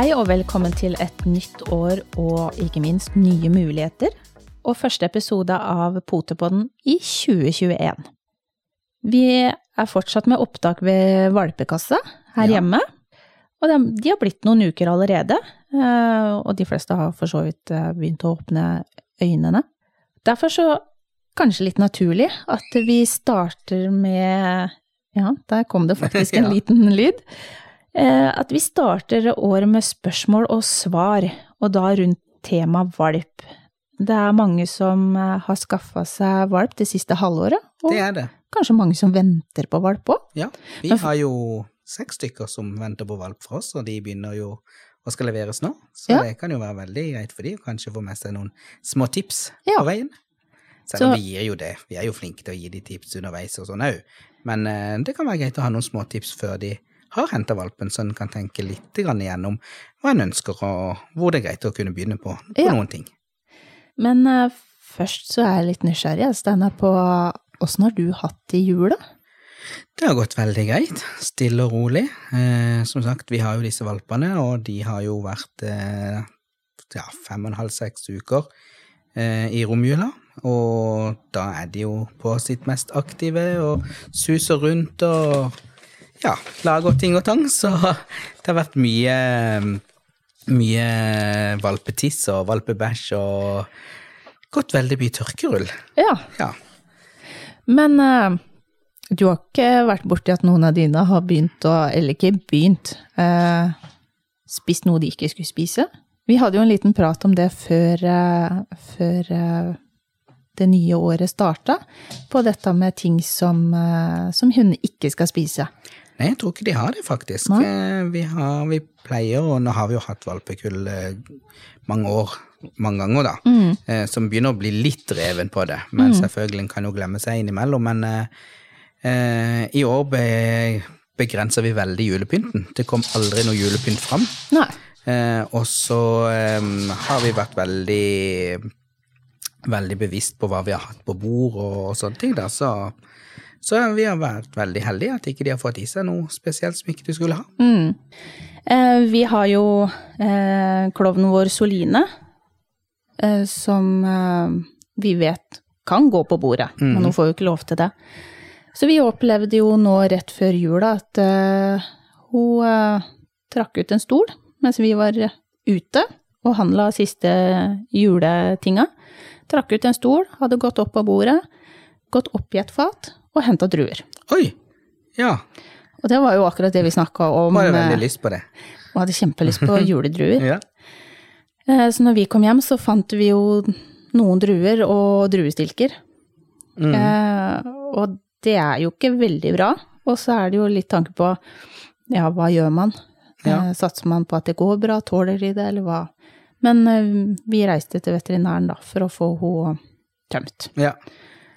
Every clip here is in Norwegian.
Hei og velkommen til et nytt år og ikke minst nye muligheter, og første episode av Potepodden i 2021. Vi er fortsatt med opptak ved valpekasse her Ja. hjemme, og de, har blitt noen uker allerede, eh, og de fleste har for så vidt eh, begynt å åpne øynene. Derfor så kanskje litt naturlig at vi starter med Ja, der kom det faktisk en liten lyd. Eh, At vi starter året med spørsmål og svar, og da rundt tema valp. Det er mange som eh, har skaffa seg valp det siste halvåret, og Det er det. kanskje mange som venter på valp òg. Ja. Vi har jo seks stykker som venter på valp fra oss, og de begynner jo å skal leveres nå. Så Ja. det kan jo være veldig greit for de å kanskje få med seg noen små tips Ja. på veien. Selv om Så- vi gir jo det. Vi er jo flinke til å gi de tips underveis og sånn òg. Men eh, det kan være greit å ha noen små tips før de har henta valpen, så en kan tenke litt igjennom hva en ønsker, og hvor det er greit å kunne begynne på, på Ja. noen ting. Men uh, først så er jeg litt nysgjerrig, Steinar, på åssen har du hatt det i jula? Det har gått veldig greit, stille og rolig. Eh, som sagt, vi har jo disse valpene, og de har jo vært eh, ja, fem og en halv, seks uker eh, i romjula. Og da er de jo på sitt mest aktive og suser rundt og ja, lager ting og tang. Så det har vært mye, mye valpetiss og valpebæsj og gått veldig mye tørkerull. Ja, Ja. men uh, du har ikke vært borti at noen av dine har begynt å, eller ikke begynt, Uh, spist noe de ikke skulle spise? Vi hadde jo en liten prat om det før, uh, før det nye året starta, på dette med ting som, som hun ikke skal spise. Nei, jeg tror ikke de har det, faktisk. Eh, Vi, har, vi pleier, og nå har vi jo hatt valpekull eh, mange år, mange ganger, da, Mm. eh, som begynner å bli litt dreven på det. Men selvfølgelig kan jo glemme seg innimellom. Men eh, i år be, begrenser vi veldig julepynten. Det kom aldri noe julepynt fram. Eh, og så har vi vært veldig veldig bevisst på hva vi har hatt på bord og, og sånne ting. da, så, så vi har vært veldig heldige at ikke de har fått i seg noe spesielt som ikke de skulle ha. Mm. Eh, vi har jo eh, klovnen vår Soline, eh, som eh, vi vet kan gå på bordet, men hun får jo ikke lov til det. Så vi opplevde jo nå rett før jula at eh, hun eh, trakk ut en stol mens vi var ute og handla siste juletinga. Trakk ut en stol, hadde gått opp på bordet, gått opp i et fat og henta druer. Oi! Ja, Og det var jo akkurat det vi snakka om. var jo eh, veldig lyst på det. og hadde kjempelyst på juledruer. Ja. Eh, Så når vi kom hjem, så fant vi jo noen druer og druestilker. Mm. Eh, og det er jo ikke veldig bra. Og så er det jo litt tanke på ja, hva gjør man? Ja. Eh, satser man på at det går bra, tåler de det, eller hva? Men eh, vi reiste til veterinæren da, for å få henne tømt. ja.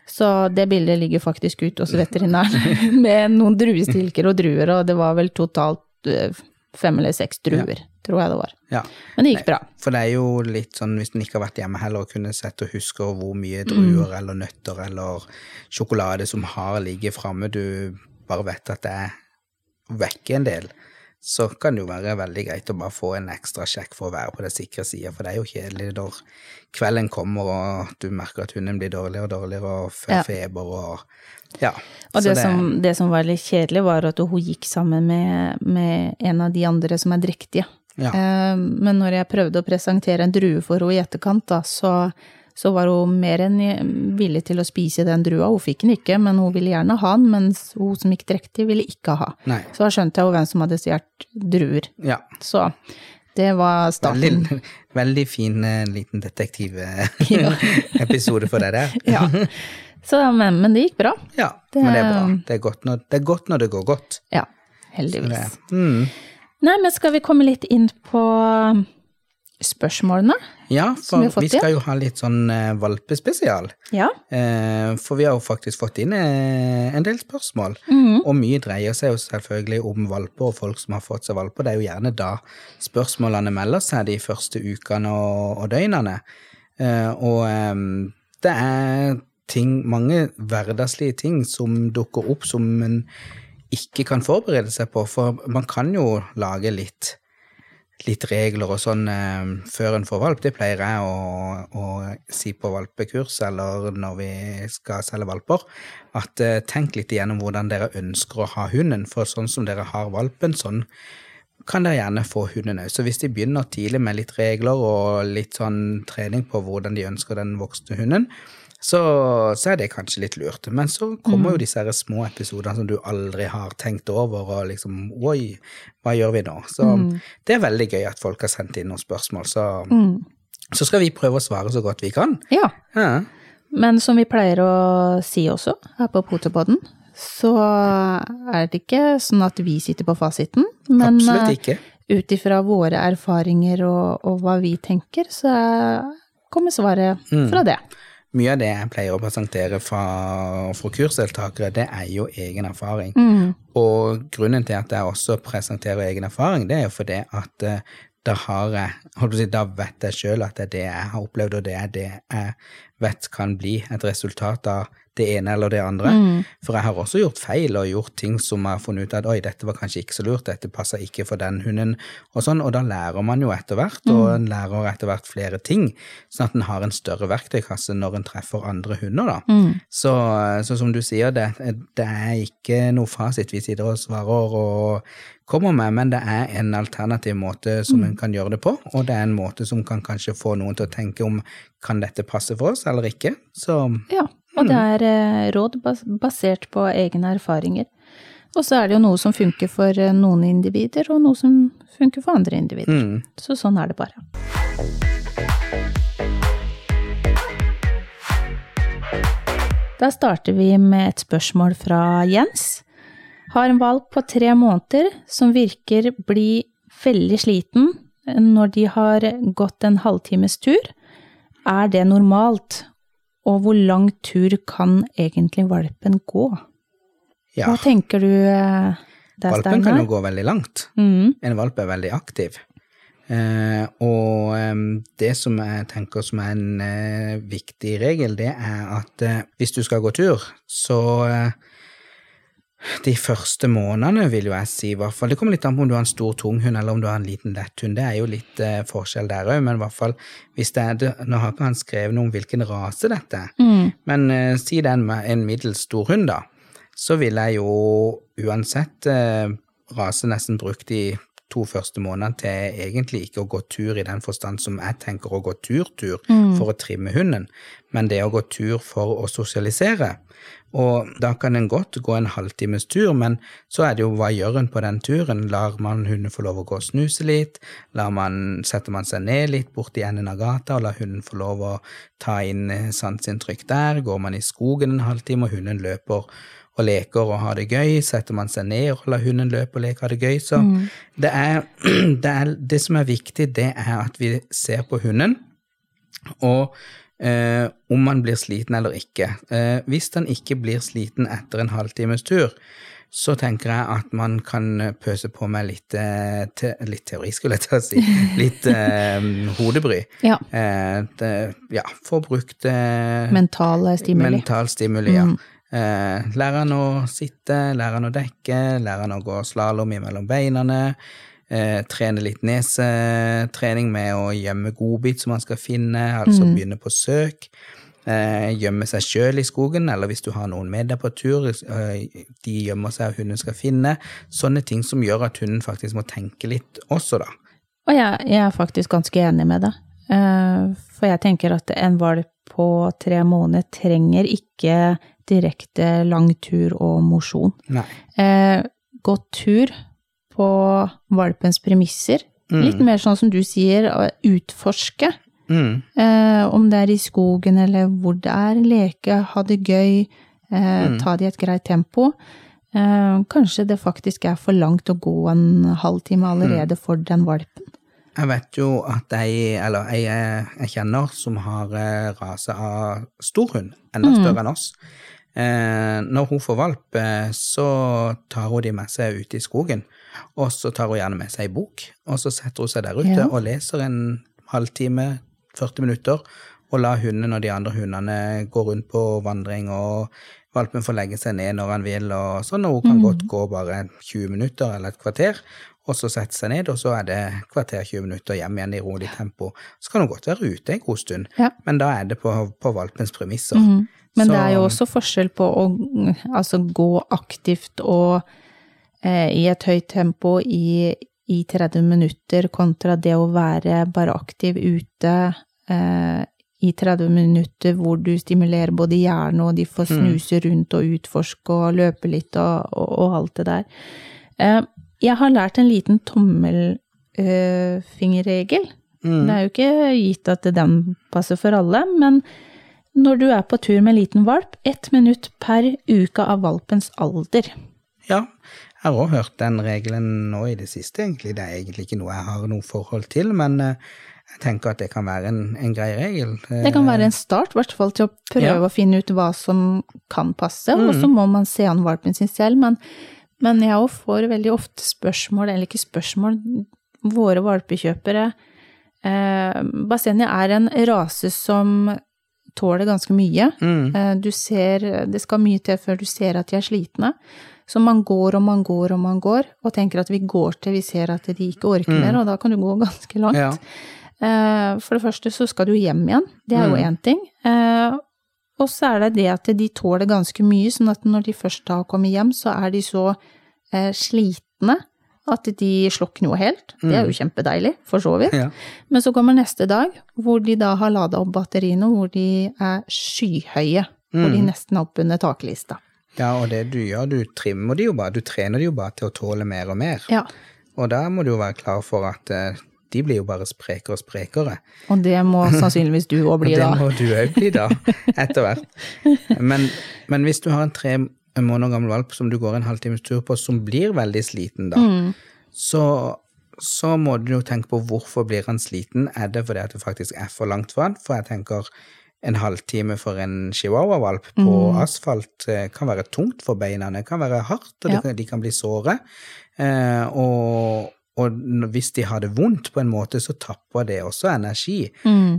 Så det bildet ligger faktisk ut hos veterinæren med noen druestilker og druer, og det var vel totalt eh, fem eller seks druer, tror jeg det var. ja. Men det gikk bra. For det er jo litt sånn, hvis en ikke har vært hjemme heller, og kunne sett og huske hvor mye Mm. druer eller nøtter eller sjokolade som har ligget framme, du bare vet at det er vekke en del, så kan det jo være veldig greit å bare få en ekstra sjekk for å være på den sikre sida, for det er jo kjedelig når kvelden kommer og du merker at hunden blir dårligere og dårligere og får Ja. feber og ja. Og Så det, som, det som var litt kjedelig, var at hun gikk sammen med, med en av de andre som er drektige. Ja. Eh, Men når jeg prøvde å presentere en drue for henne i etterkant, da, så, så var hun mer enn villig til å spise den drua. Hun fikk den ikke, men hun ville gjerne ha den, mens hun som gikk drektig, ville ikke ha. Nei. Så da skjønte jeg jo hvem som hadde stjålet druer. Ja. Så det var starten. Veldig, veldig fin eh, liten detektivepisode for dere. Ja. Så, men, men det gikk bra. Ja, Det- men det er bra. Det er, når, det er godt når det går godt. Ja, Det, heldigvis. mm. Nei, men skal vi komme litt inn på spørsmålene? Ja, vi for fått vi skal jo ha litt sånn eh, valpespesial. Ja. Eh, for vi har jo faktisk fått inn eh, en del spørsmål. Mhm. Og mye dreier seg jo selvfølgelig om valper og folk som har fått seg valper. Det er jo gjerne da spørsmålene melder seg de første ukene og, og døgnene. Og det er ting, mange hverdagslige ting som dukker opp som en ikke kan forberede seg på, for man kan jo lage litt litt regler og sånn eh, før en får valp. Det pleier jeg å, å si på valpekurs eller når vi skal selge valper. At eh, tenk litt igjennom hvordan dere ønsker å ha hunden. For sånn som dere har valpen, sånn kan dere gjerne få hunden òg. Så hvis de begynner tidlig med litt regler og litt sånn trening på hvordan de ønsker den voksne hunden, så, så, er det kanskje litt lurt. Men så kommer jo disse her små episodene som du aldri har tenkt over, og liksom Oi, hva gjør vi nå? Så det er veldig gøy at folk har sendt inn noen spørsmål. Så, så skal vi prøve å svare så godt vi kan. Ja. Ja. Men som vi pleier å si også her på Potepodden, så er det ikke sånn at vi sitter på fasiten. Men Absolutt ut ifra våre erfaringer og, og hva vi tenker, så er- kommer svaret fra det. Mye av det jeg pleier å presentere fra, fra kursdeltakere, det er jo egen erfaring. Og grunnen til at jeg også presenterer egen erfaring, det er jo fordi at eh, da har jeg, si, da vet jeg sjøl at det er det jeg har opplevd, og det er det jeg vet kan bli et resultat av det ene eller det andre. For jeg har også gjort feil og gjort ting som jeg har funnet ut at oi, dette var kanskje ikke så lurt, dette passer ikke for den hunden, og sånn, og da lærer man jo etter hvert, og en lærer etter hvert flere ting, sånn at en har en større verktøykasse når en treffer andre hunder, da. Så, så som du sier, det, det er ikke noe fasit vi sitter og svarer og kommer med, men det er en alternativ måte som en kan gjøre det på, og det er en måte som kan kanskje få noen til å tenke om kan dette passe for oss eller ikke. Så Ja, og det er eh, råd basert på egne erfaringer. Og så er det jo noe som funker for eh, noen individer, og noe som funker for andre individer. mm, Så sånn er det bare. Da starter vi med et spørsmål fra Jens. Har en valp på tre måneder som virker bli veldig sliten når de har gått en halvtimes tur. Er det normalt? Og hvor lang tur kan egentlig valpen gå? ja, Hva tenker du eh, der, valpen kan jo gå veldig langt. Mm, En valp er veldig aktiv. Eh, og eh, det som jeg tenker som er en eh, viktig regel, det er at eh, hvis du skal gå tur, så eh, de første månedene, vil jo jeg si, i hvert fall. Det kommer litt an på om du har en stor tung hund eller om du har en liten lett hund. Det er jo litt eh, forskjell der òg, men i hvert fall hvis det er det, Nå har ikke han skrevet noe om hvilken rase dette er, mm, men eh, si det er en, en middels stor hund, da, så vil jeg jo uansett eh, rase nesten brukt de to første månedene til egentlig ikke å gå tur i den forstand som jeg tenker å gå tur-tur for å trimme hunden, men det å gå tur for å sosialisere. Og da kan en godt gå en halvtimes tur, men så er det jo hva gjør en på den turen? Lar man hunden få lov å gå og snuse litt? Lar man, setter man seg ned litt borti enden av gata og lar hunden få lov å ta inn eh, sanseinntrykk der? Går man i skogen en halvtime og hunden løper og leker og har det gøy? Setter man seg ned og lar hunden løpe og leke og ha det gøy? Så det, er, det, er, det som er viktig, det er at vi ser på hunden, og eh, om man blir sliten eller ikke. Eh, hvis den ikke blir sliten etter en halvtimes tur, så tenker jeg at man kan pøse på med litt, eh, te, litt teori, skulle jeg til å si. Litt eh, hodebry. Ja. Eh, det, ja, få brukt eh, Mentale stimuli. mental stimuli, ja. Eh, lære han å sitte, lære han å dekke, lære han å gå slalåm mellom beinene. Eh, trene litt nesetrening med å gjemme godbit som man skal finne, altså begynne på søk. Eh, gjemme seg sjøl i skogen, eller hvis du har noen med deg på tur, eh, de gjemmer seg og hunden skal finne. Sånne ting som gjør at hunden faktisk må tenke litt også, da. Og jeg, jeg er faktisk ganske enig med deg. Eh, For jeg tenker at en valp på tre måneder trenger ikke direkte lang tur og mosjon. Eh, Gå tur på valpens premisser. Litt mer sånn som du sier, utforske. Mm. Eh, om det er i skogen eller hvor det er, leke, ha det gøy, eh, ta det i et greit tempo. Eh, kanskje det faktisk er for langt å gå en halvtime allerede for den valpen. Jeg vet jo at ei, eller jeg, jeg kjenner som har eh, rase av storhund, enda større enn oss. Eh, når hun får valp, eh, så tar hun de med seg ut i skogen, og så tar hun gjerne med seg ei bok, og så setter hun seg der ute Ja. og leser en halvtime, 40 minutter, og lar hunden og de andre hundene gå rundt på vandring og valpen får legge seg ned når han vil, og sånn, og hun kan godt gå bare 20 minutter eller et kvarter, og så sette seg ned, og så er det kvarter 20 minutter hjem igjen i rolig tempo. Så kan hun godt være ute en god stund, Ja. men da er det på, på valpens premisser. Mhm. Men det er jo også forskjell på å altså, gå aktivt og eh, i et høyt tempo i, i 30 minutter kontra det å være bare aktiv ute eh, i 30 minutter hvor du stimulerer både hjernen og de får snuse rundt og utforske og løpe litt og, og, og alt det der. Eh, jeg har lært en liten tommelfingerregel. Mm. Det er jo ikke gitt at den passer for alle, men når du er på tur med en liten valp, ett minutt per uke av valpens alder. Ja, jeg har òg hørt den regelen nå i det siste, egentlig. Det er egentlig ikke noe jeg har noe forhold til, men eh, jeg tenker at det kan være en, en grei regel. Det kan være en start, i hvert fall til å prøve Ja. å finne ut hva som kan passe, og så må man se an valpen sin selv. Men, men jeg òg får veldig ofte spørsmål, eller ikke spørsmål, våre valpekjøpere eh, Bassenia er en rase som tåler ganske mye. Mm. Eh, Du ser, det skal mye til før du ser at de er slitne. Så man går og man går og man går, og tenker at vi går til vi ser at de ikke orker mer, og da kan du gå ganske langt. Ja. Eh, For det første så skal du hjem igjen, det er jo én ting. Og så er det det at de tåler ganske mye, sånn at når de først har kommet hjem, så er de så eh, slitne at de slukner jo helt. Det er jo kjempedeilig, for så vidt. Ja. Men så kommer neste dag, hvor de da har lada opp batteriene, hvor de er skyhøye. Hvor de nesten er oppunder taklista. ja, og det du gjør, du trimmer de jo bare, du trener de jo bare til å tåle mer og mer. Ja. Og da må du jo være klar for at eh, de blir jo bare sprekere og sprekere. Og det må sannsynligvis du òg Og bli det må du òg bli da, etter hvert. Men, men hvis du har en tre måneder gammel valp som du går en halvtimes tur på, som blir veldig sliten da, så, så må du jo tenke på hvorfor blir han sliten. Er det fordi at det faktisk er for langt for han? For jeg tenker en halvtime for en chihuahua-valp på asfalt eh, kan være tungt for beina, det kan være hardt, og ja. de, kan, de kan bli såre. Eh, og, og hvis de har det vondt på en måte, så tapper det også energi.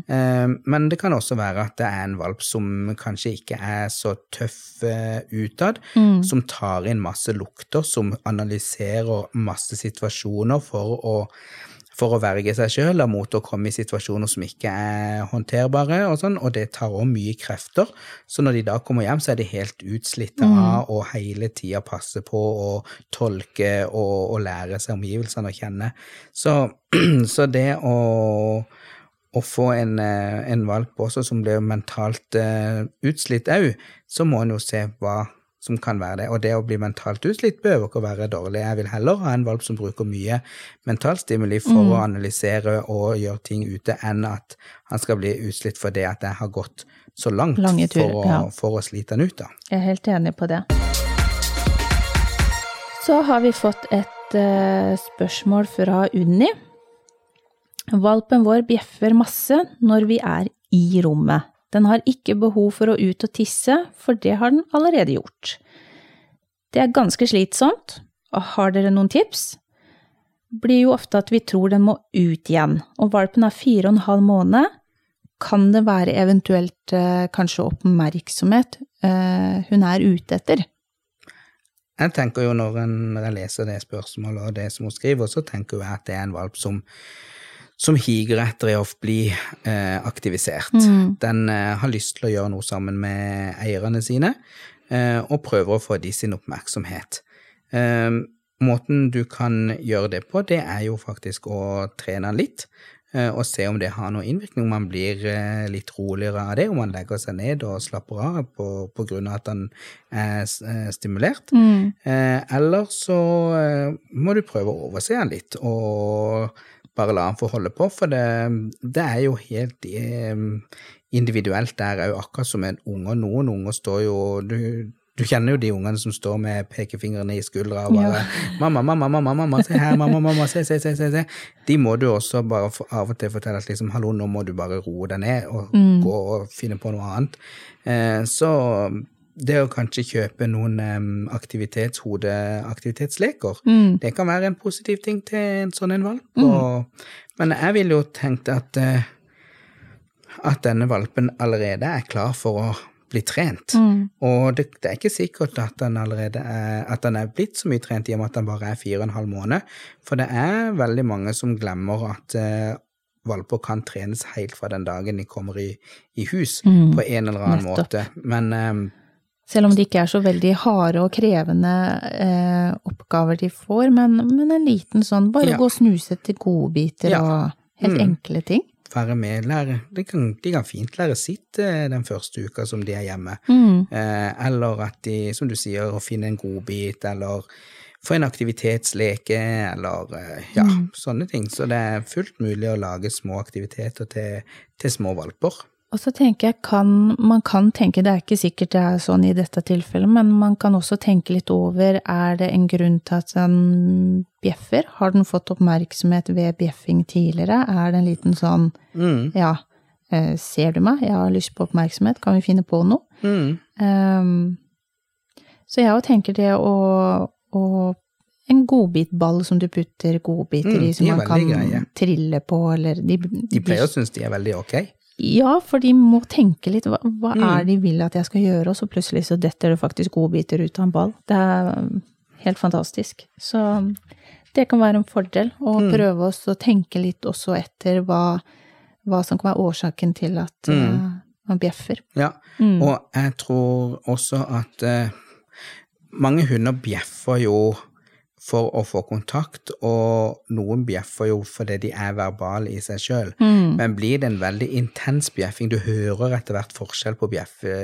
Eh, men det kan også være at det er en valp som kanskje ikke er så tøff eh, utad, som tar inn masse lukter, som analyserer masse situasjoner for å for å verge seg sjøl mot å komme i situasjoner som ikke er håndterbare, og sånn, og det tar òg mye krefter. Så når de da kommer hjem, så er de helt utslitte av å hele tida passe på å tolke og, og lære seg omgivelsene å kjenne. Så, så det å, å få en, eh, en valp også som blir mentalt uh, utslitt òg, så må en jo se hva som kan være det. Og det å bli mentalt utslitt behøver ikke å være dårlig. Jeg vil heller ha en valp som bruker mye mentalstimuli for å analysere og gjøre ting ute, enn at han skal bli utslitt fordi at jeg har gått så langt turer, for, å, ja. for å slite han ut. da. Jeg er helt enig på det. Så har vi fått et uh, spørsmål fra Unni. Valpen vår bjeffer masse når vi er i rommet. Den har ikke behov for å ut og tisse, for det har den allerede gjort. Det er ganske slitsomt, og har dere noen tips? Blir jo ofte at vi tror den må ut igjen, og valpen er fire og en halv måned. Kan det være eventuelt eh, kanskje oppmerksomhet eh, hun er ute etter? Jeg tenker jo når, en, når jeg leser det spørsmålet og det som hun skriver, så tenker jeg at det er en valp som, som higer etter å bli eh, aktivisert. Den eh, har lyst til å gjøre noe sammen med eierne sine, eh, og prøver å få de sin oppmerksomhet. Eh, måten du kan gjøre det på, det er jo faktisk å trene den litt, eh, og se om det har noen innvirkning, om man blir eh, litt roligere av det, om man legger seg ned og slapper av på, på grunn av at han er stimulert. Eh, eller så må du prøve å overse han litt, og bare la han få holde på, for det, det er jo helt eh, individuelt der òg, akkurat som en unge. Noen unger står jo du, du kjenner jo de ungene som står med pekefingrene i skuldra og bare 'Mamma, mamma, mamma, mamma, se her, mamma, mamma, se, se, se, se. De må du også bare av og til fortelle at liksom 'hallo, nå må du bare roe deg ned og gå og finne på noe annet'. Eh, så det å kanskje kjøpe noen um, aktivitetshodeaktivitetsleker, mm. det kan være en positiv ting til en sånn en valp. Og, men jeg ville jo tenkt at, uh, at denne valpen allerede er klar for å bli trent. Mm. Og det, det er ikke sikkert at han allerede er, at han er blitt så mye trent i og med at han bare er fire og en halv måned. For det er veldig mange som glemmer at uh, valper kan trenes helt fra den dagen de kommer i, i hus, Mm. på en eller annen Nettopp. måte. Men eh, Selv om det ikke er så veldig harde og krevende eh, oppgaver de får, men, men en liten sånn bare Ja. gå og snuse etter godbiter Ja. og helt Mm. enkle ting. være med, lære De kan, de kan fint lære sitt eh, den første uka som de er hjemme. Mm. Eh, eller at de, som du sier, å finne en godbit, eller få en aktivitetsleke, eller eh, ja, Mm. sånne ting. Så det er fullt mulig å lage små aktiviteter til, til små valper. Og så tenker jeg, kan, man kan tenke, det er ikke sikkert det er sånn i dette tilfellet, men man kan også tenke litt over, er det en grunn til at den bjeffer? Har den fått oppmerksomhet ved bjeffing tidligere? Er det en liten sånn, Mm, ja, eh, ser du meg? Jeg har lyst på oppmerksomhet, kan vi finne på noe? mm, Um, så jeg òg tenker det å, å En godbitball som du putter godbiter Mm, i, som man kan greie. trille på, eller de, de pleier å synes de er veldig ok. Ja, for de må tenke litt. Hva, hva Mm. er det de vil at jeg skal gjøre? Og så plutselig så detter det faktisk godbiter ut av en ball. Det er um, helt fantastisk. Så um, det kan være en fordel å Mm. prøve oss å tenke litt også etter hva, hva som kan være årsaken til at Mm. uh, man bjeffer. Ja, Mm. og jeg tror også at uh, mange hunder bjeffer jo for å få kontakt, og noen bjeffer jo fordi de er verbale i seg sjøl. Mm. Men blir det en veldig intens bjeffing, du hører etter hvert forskjell på bjeffe,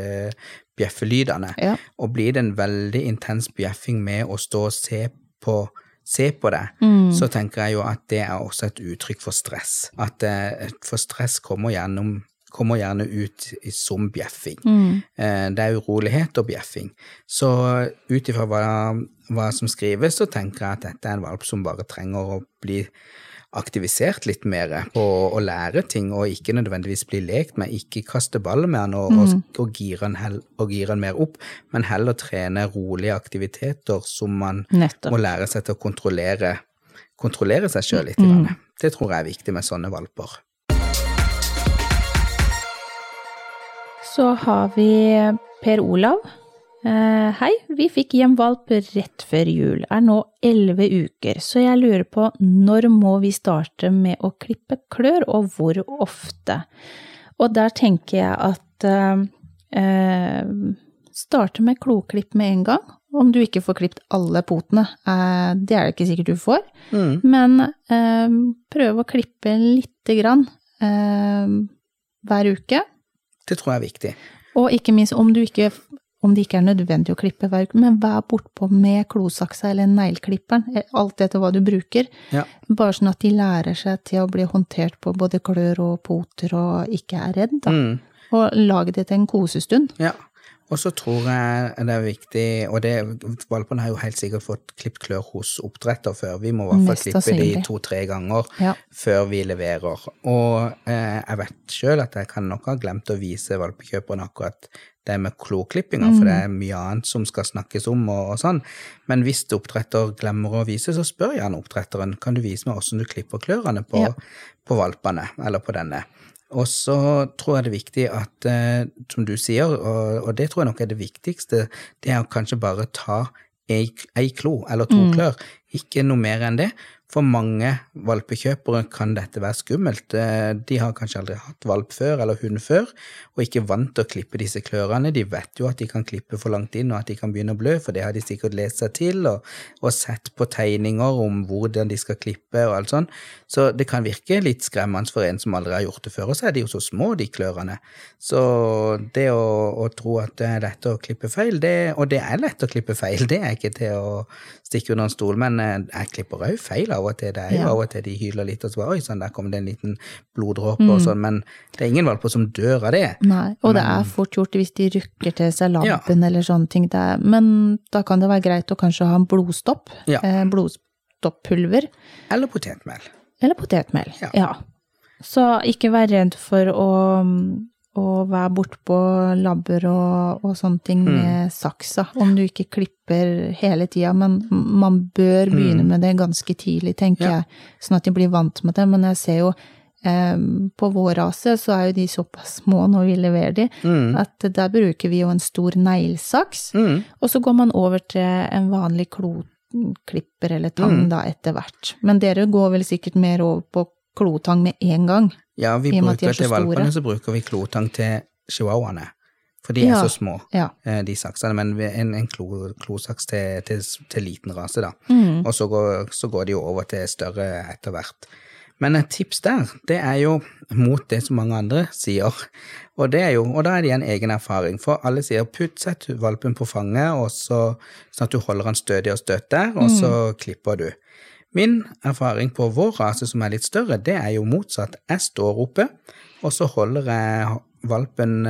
bjeffelydene, Ja. og blir det en veldig intens bjeffing med å stå og se på, se på det, Mm. så tenker jeg jo at det er også et uttrykk for stress. At eh, For stress kommer, gjennom, kommer gjerne ut som bjeffing. Mm. Eh, Det er urolighet og bjeffing. Så ut ifra hva, hva som skrives, så tenker jeg at dette er en valp som bare trenger å bli aktivisert litt mer på å lære ting, og ikke nødvendigvis bli lekt med, ikke kaste ball med han og, og, og, gire han hel, og gire han mer opp, men heller trene rolige aktiviteter som man Nettopp. må lære seg til å kontrollere, kontrollere seg sjøl litt. grann. Det tror jeg er viktig med sånne valper. Så har vi Per Olav. Eh, hei, vi fikk hjem valp rett før jul, er nå elleve uker, så jeg lurer på når må vi starte med å klippe klør, og hvor ofte? Og der tenker jeg at eh, eh, starte med kloklipp med en gang, om du ikke får klippet alle potene. Eh, det er det ikke sikkert du får, Mm. men eh, prøv å klippe lite grann eh, hver uke. Det tror jeg er viktig. Og ikke minst om, du ikke, om det ikke er nødvendig å klippe hver uke, men vær bortpå med klosaksa eller negleklipperen, eh, alt etter hva du bruker. Ja. Bare sånn at de lærer seg til å bli håndtert på både klør og poter og ikke er redd, da. Mm. Og lag det til en kosestund. Ja, og så tror jeg det er viktig, og det, valpene har jo helt sikkert fått klippet klør hos oppdretter før. Vi må i hvert fall klippe de to-tre ganger Ja. før vi leverer. Og eh, jeg vet sjøl at jeg kan nok ha glemt å vise valpekjøperne akkurat det med kloklippinga, for det er mye annet som skal snakkes om og, og sånn. Men hvis oppdretter glemmer å vise, så spør gjerne oppdretteren kan du vise meg hvordan du klipper klørne på, Ja. på valpene, eller på denne. Og så tror jeg det er viktig at, eh, som du sier, og, og det tror jeg nok er det viktigste, det er å kanskje bare ta ei, ei klo eller to klør, ikke noe mer enn det. For mange valpekjøpere kan dette være skummelt. Eh, De har kanskje aldri hatt valp før eller hund før, og ikke vant til å klippe disse klørne. De vet jo at de kan klippe for langt inn, og at de kan begynne å blø, for det har de sikkert lest seg til, og, og sett på tegninger om hvordan de skal klippe og alt sånn. Så det kan virke litt skremmende for en som aldri har gjort det før, og så er de jo så små, de klørne. Så det å, å tro at det er lett å klippe feil, det, og det er lett å klippe feil, det er ikke til å stikke under en stol, men eh, jeg klipper òg feil av og til. Det er jo Ja. av og til de hyler litt, og så bare oi sann, der kom det en liten bloddråpe og sånn, men det er ingen valper som dør av det. Nei, og det er fort gjort hvis de rykker til seg labben eller sånne ting. Det er, men da kan det være greit å kanskje ha en blodstopp. Ja. Eh, blodstoppulver. Eller potetmel. Eller potetmel. Ja. Ja. Så ikke vær redd for å, å være bortpå labber og, og sånne ting Mm. med saksa, om du ikke klipper hele tida. Men man bør begynne med det ganske tidlig, tenker Mm. Ja. jeg, sånn at de blir vant med det. Men jeg ser jo eh, På vår rase så er jo de såpass små når vi leverer de, Mm. at der bruker vi jo en stor neglesaks. Mm. Og så går man over til en vanlig kloklipper eller tang Mm. da etter hvert. Men dere går vel sikkert mer over på klotang med en gang? Ja, vi er bruker til valpene, så bruker vi klotang til chihuahuaene. For de er Ja. så små, Ja. eh, de saksene. Men en, en klo, klosaks til, til, til liten rase, da. Mm. Og så går, så går de jo over til større etter hvert. Men et tips der, det er jo mot det som mange andre sier. Og, det er jo, og da er det en egen erfaring. For alle sier putt, sett valpen på fanget, og så, sånn at du holder han stødig og støtt der, og så klipper du. Min erfaring på vår rase som er litt større, det er jo motsatt. Jeg står oppe, og så holder jeg valpen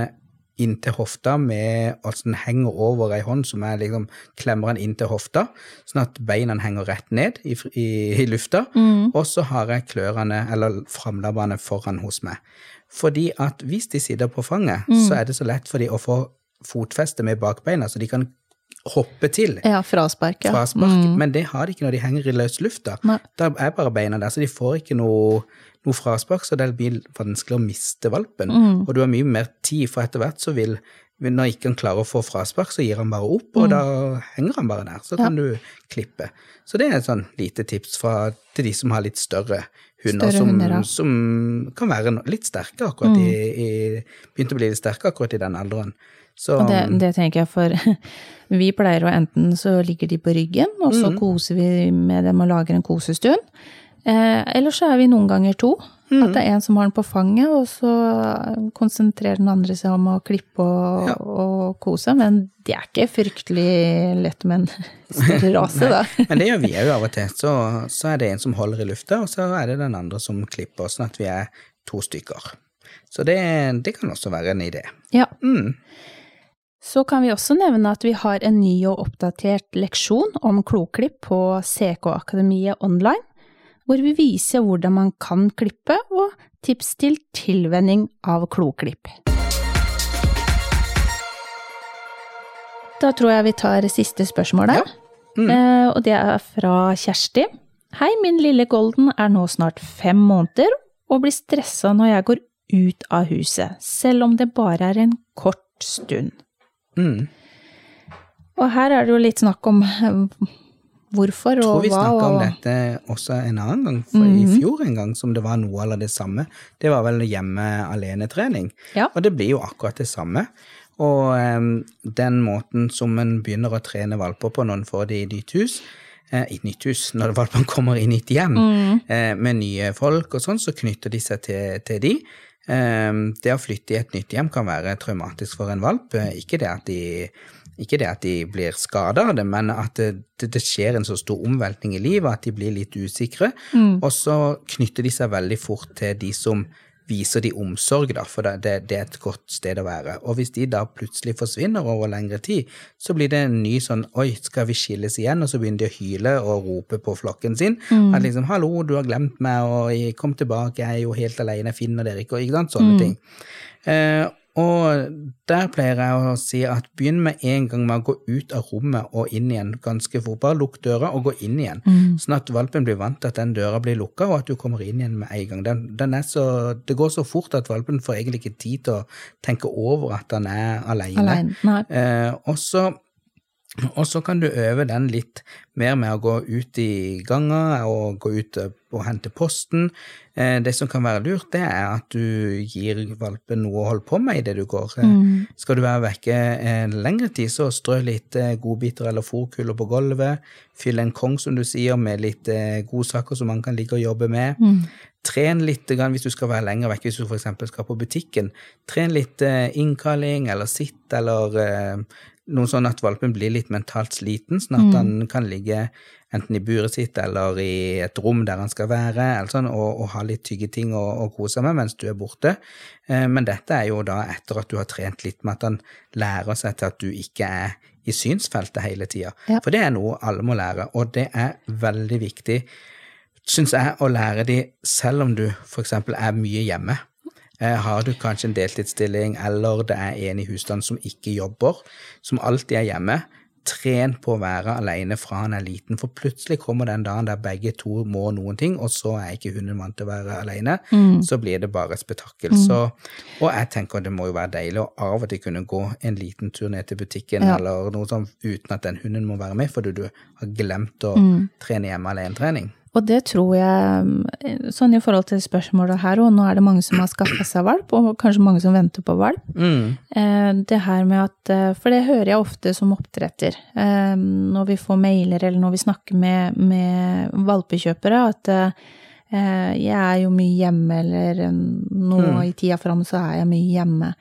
inntil hofta med at den henger over ei hånd som jeg liksom klemmer den inntil hofta, sånn at beina henger rett ned i, i, i lufta, og så har jeg klørne, eller framlabbene, foran hos meg. Fordi at hvis de sitter på fanget, så er det så lett for de å få fotfeste med bakbeina, så de kan hoppe til Ja, fraspark, ja. fraspark, men det har de ikke når de henger i løs lufta. Nei. Da er bare beina der, så de får ikke noe, noe fraspark, så det blir vanskelig å miste valpen. Og du har mye mer tid, for etter hvert så vil når ikke han klarer å få fraspark, så gir han bare opp, og da henger han bare der. Så kan du klippe. Så det er et sånn lite tips fra, til de som har litt større hunder, Større som, hunder, ja. som kan være litt sterke akkurat i, i Begynte å bli litt sterke akkurat i den alderen. Så Og det, det tenker jeg for Vi pleier å enten så ligger de på ryggen, og Mm. så koser vi med dem og lager en kosestund. Eh, eller så er vi noen ganger to. Mm. At det er en som har den på fanget, og så konsentrerer den andre seg om å klippe og, Ja. og kose. Men det er ikke fryktelig lett med en større rase, da. Men det gjør vi òg av og til. Så, så er det en som holder i lufta, og så er det den andre som klipper, sånn at vi er to stykker. Så det, det kan også være en idé. Ja. Mm. Så kan vi også nevne at vi har en ny og oppdatert leksjon om kloklipp på CK Akademiet online, hvor vi viser hvordan man kan klippe og tips til tilvenning av kloklipp. Da tror jeg vi tar siste spørsmål der, eh, og det er fra Kjersti. Hei, min lille Golden er nå snart fem måneder og blir stressa når jeg går ut av huset, selv om det bare er en kort stund. Mm. Og her er det jo litt snakk om hvorfor og hva. Jeg tror vi snakka og... om dette også en annen gang, for i fjor en gang, som det var noe eller det samme. Det var vel hjemme alene-trening. Ja. Og det blir jo akkurat det samme. Og um, den måten som en begynner å trene valper på når en får det i nytt hus, eh, i et nytt hus, når valpene kommer inn i et hjem mm. med nye folk og sånn, så knytter de seg til, til de. Em, det å flytte i et nytt hjem kan være traumatisk for en valp. Eh, Ikke det at de ikke det at de blir skada av det, men at det, det, skjer en så stor omveltning i livet at de blir litt usikre. Og så knytter de seg veldig fort til de som viser de omsorg, da, for det, det, det er et godt sted å være. Og hvis de da plutselig forsvinner over lengre tid, så blir det en ny sånn oi, skal vi skilles igjen? Og så begynner de å hyle og rope på flokken sin. At liksom hallo, du har glemt meg, og kom tilbake, jeg er jo helt alene, jeg finner dere ikke, og ikke sant, sånne ting. Eh, og der pleier jeg å si at begynn med en gang med å gå ut av rommet og inn igjen ganske fort. Bare lukk døra og gå inn igjen, sånn at valpen blir vant til at den døra blir lukka, og at du kommer inn igjen med en gang. Den, den er så, det går så fort at valpen får egentlig ikke tid til å tenke over at han er alene. Alene. Eh, og så og så kan du øve den litt mer med å gå ut i ganger og gå ut og hente posten. Eh, Det som kan være lurt, det er at du gir valpen noe å holde på med idet du går. Mm. Skal du være vekke en lengre tid, så strø litt eh, godbiter eller fòrkuler på gulvet. Fyll en kong, som du sier, med litt eh, godsaker som man kan ligge og jobbe med. Tren litt hvis du skal være lenger vekk, hvis du f.eks. skal på butikken. Tren litt eh, innkalling eller sitt, eller eh, noe sånn at valpen blir litt mentalt sliten, sånn at han kan ligge enten i buret sitt eller i et rom der han skal være, sånn, og, og ha litt tyggeting å, å kose med mens du er borte. Eh, men dette er jo da etter at du har trent litt med at han lærer seg til at du ikke er i synsfeltet hele tida. Ja. For det er noe alle må lære, og det er veldig viktig syns jeg, å lære de selv om du f.eks. er mye hjemme. Eh, har du kanskje en deltidsstilling, eller det er en i husstanden som ikke jobber, som alltid er hjemme, tren på å være alene fra han er liten, for plutselig kommer den dagen der begge to må noen ting, og så er ikke hunden vant til å være alene. Så blir det bare et spetakkel. Så, og jeg tenker det må jo være deilig å av og til kunne gå en liten tur ned til butikken Ja. eller noe sånt uten at den hunden må være med, fordi du har glemt å trene hjemme alene-trening. Og det tror jeg, sånn i forhold til spørsmålet her, og nå er det mange som har skaffa seg valp, og kanskje mange som venter på valp. Mm. Eh, Det her med at, eh, for det hører jeg ofte som oppdretter, eh, når vi får mailer eller når vi snakker med, med valpekjøpere, at jeg er jo mye hjemme, eller nå nå i tida fram så er jeg mye hjemme.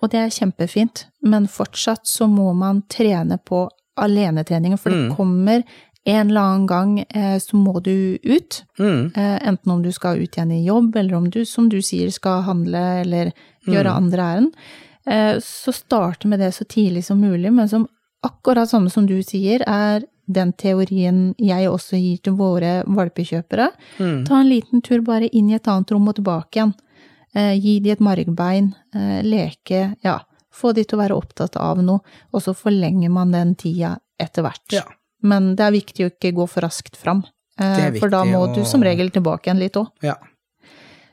Og det er kjempefint, men fortsatt så må man trene på alenetreningen, for det kommer en eller annen gang eh, så må du ut. Mm. Eh, enten om du skal ut igjen i jobb, eller om du, som du sier, skal handle eller gjøre andre ærend. Eh, så starte med det så tidlig som mulig, men som akkurat samme som du sier, er den teorien jeg også gir til våre valpekjøpere. Ta en liten tur bare inn i et annet rom og tilbake igjen. Eh, gi de et margbein, eh, leke, ja. Få de til å være opptatt av noe, og så forlenger man den tida etter hvert. Ja. Men det er viktig å ikke gå for raskt fram, eh, er for da må du som regel tilbake igjen litt òg. Ja.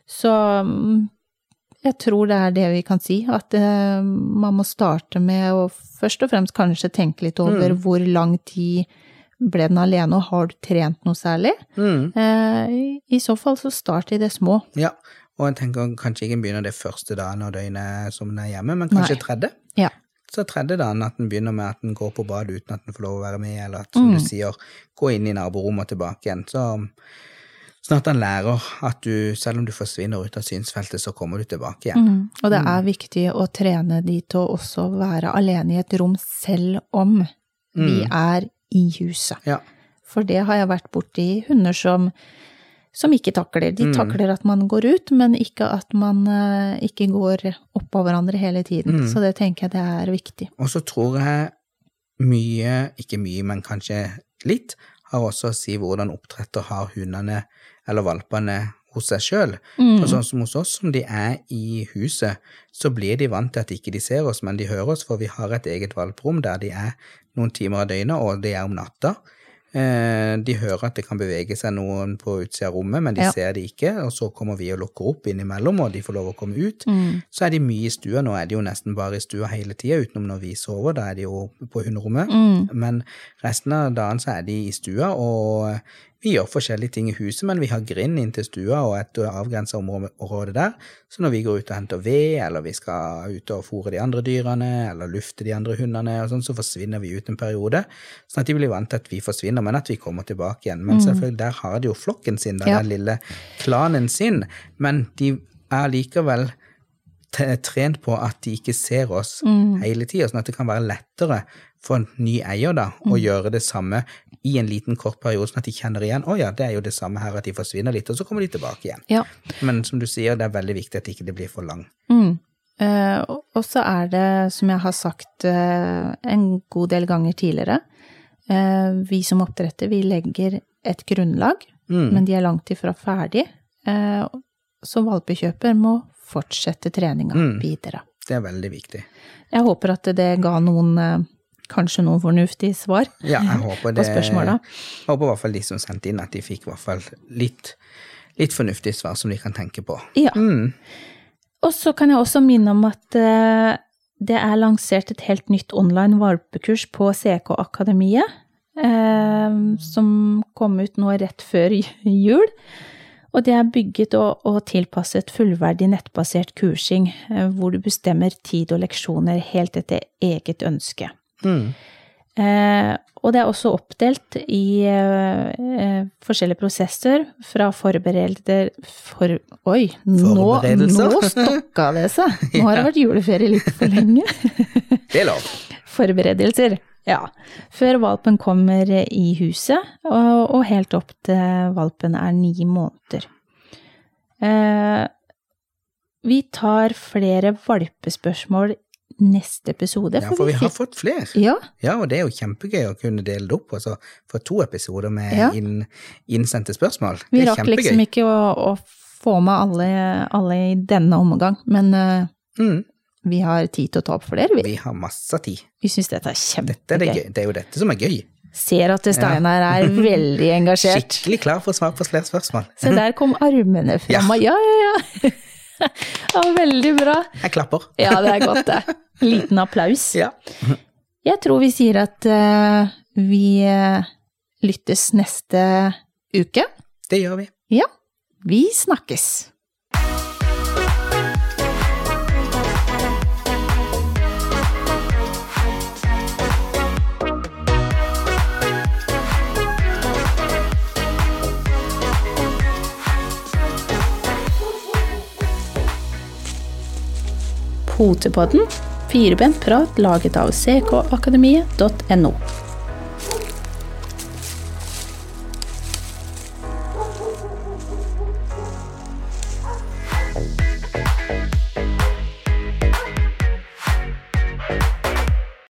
Så mm, jeg tror det er det vi kan si, at eh, man må starte med å først og fremst kanskje tenke litt over Mm. hvor lang tid ble den alene, og har du trent noe særlig? Mm. Eh, i- I så fall så start i det små. ja. Og jeg tenker kanskje ikke begynner det første dagen av døgnet som den er hjemme, men kanskje Nei. tredje. Ja. Så tredje dagen at den begynner med at den går på badet uten at den får lov å være med, eller at, som du sier, gå inn i naborommet og tilbake igjen. Så sånn at han lærer at du, selv om du forsvinner ut av synsfeltet, så kommer du tilbake igjen. Og det er viktig å trene de til å også være alene i et rom selv om vi er i huset. Ja. For det har jeg vært borti hunder som, som ikke takler. De takler at man går ut, men ikke at man eh, ikke går oppå hverandre hele tiden. Så det tenker jeg det er viktig. Og så tror jeg mye, ikke mye, men kanskje litt, har også å si hvordan oppdretter har hundene eller valpene hos seg sjøl. For sånn som hos oss, som de er i huset, så blir de vant til at ikke de ser oss, men de hører oss, for vi har et eget valprom der de er noen timer av døgnet, og det er om natta. Eh, De hører at det kan bevege seg noen på utsida av rommet, men de Ja. ser det ikke, og så kommer vi og lukker opp innimellom, og de får lov å komme ut. Så er de mye i stua, nå er de jo nesten bare i stua hele tida, utenom når vi sover, da er de jo på hunderommet. Men resten av dagen så er de i stua, og vi gjør forskjellige ting i huset, men vi har grind inn til stua og et avgrensa område der, så når vi går ut og henter ved, eller vi skal ut og fôre de andre dyrene, eller lufte de andre hundene, og sånn, så forsvinner vi ut en periode, sånn at de blir vant til at vi forsvinner, men at vi kommer tilbake igjen. Men selvfølgelig, der har de jo flokken sin, der Ja. den lille klanen sin, men de er likevel trent på at de ikke ser oss hele tida, sånn at det kan være lettere for en ny eier da, å gjøre det samme i en liten kort periode, sånn at de kjenner igjen å ja, det er jo det samme her, at de forsvinner litt, og så kommer de tilbake igjen. Ja. Men som du sier, det er veldig viktig at det ikke blir for lang. Mm. Eh, og så er det, som jeg har sagt eh, en god del ganger tidligere, eh, vi som oppdretter, vi legger et grunnlag, men de er langt ifra ferdig. Eh, så valpekjøper må fortsette treninga videre. Det er veldig viktig. Jeg håper at det ga noen, eh, kanskje noen fornuftige svar Ja, jeg håper på det. spørsmåla. Jeg håper i hvert fall de som sendte inn, at de fikk i hvert fall litt, litt fornuftige svar som de kan tenke på. Ja. Mm. Og så kan jeg også minne om at eh, det er lansert et helt nytt online valpekurs på CK Akademiet, eh, som kom ut nå rett før jul. Og det er bygget og, og tilpasset fullverdig nettbasert kursing, eh, hvor du bestemmer tid og leksjoner helt etter eget ønske. Mm. Eh, og det er også oppdelt i eh, eh, forskjellige prosesser, fra forberedelser for, Oi, nå, nå stokka det seg! Nå har det vært juleferie litt for lenge. Det er lov. Forberedelser, ja. Før valpen kommer i huset, og, og helt opp til valpen er ni måneder. Eh, vi tar flere valpespørsmål neste episode. Ja, for vi har fått flere. Ja, Ja, og det er jo kjempegøy å kunne dele det opp, Altså få to episoder med Ja. inn, innsendte spørsmål. Vi rakk liksom ikke å, å få med alle, alle i denne omgang, men eh, Mm. Vi har tid til å ta opp flere, vi. Vi har masse tid. Vi syns dette er Dette er det, kjempegøy. gøy. det er jo dette som er gøy. Ser at Steinar er veldig engasjert. Skikkelig klar for å svare på flere spørsmål. Se, der kom armene fram. Ja, Ja, ja, ja. ja. Veldig bra. Jeg klapper. Ja, det er godt, det. Liten applaus. Ja. Jeg tror vi sier at uh, vi eh, lyttes neste uke. Det gjør vi. Ja, vi snakkes. Potepodden, firebent prat laget av ckakademiet.no.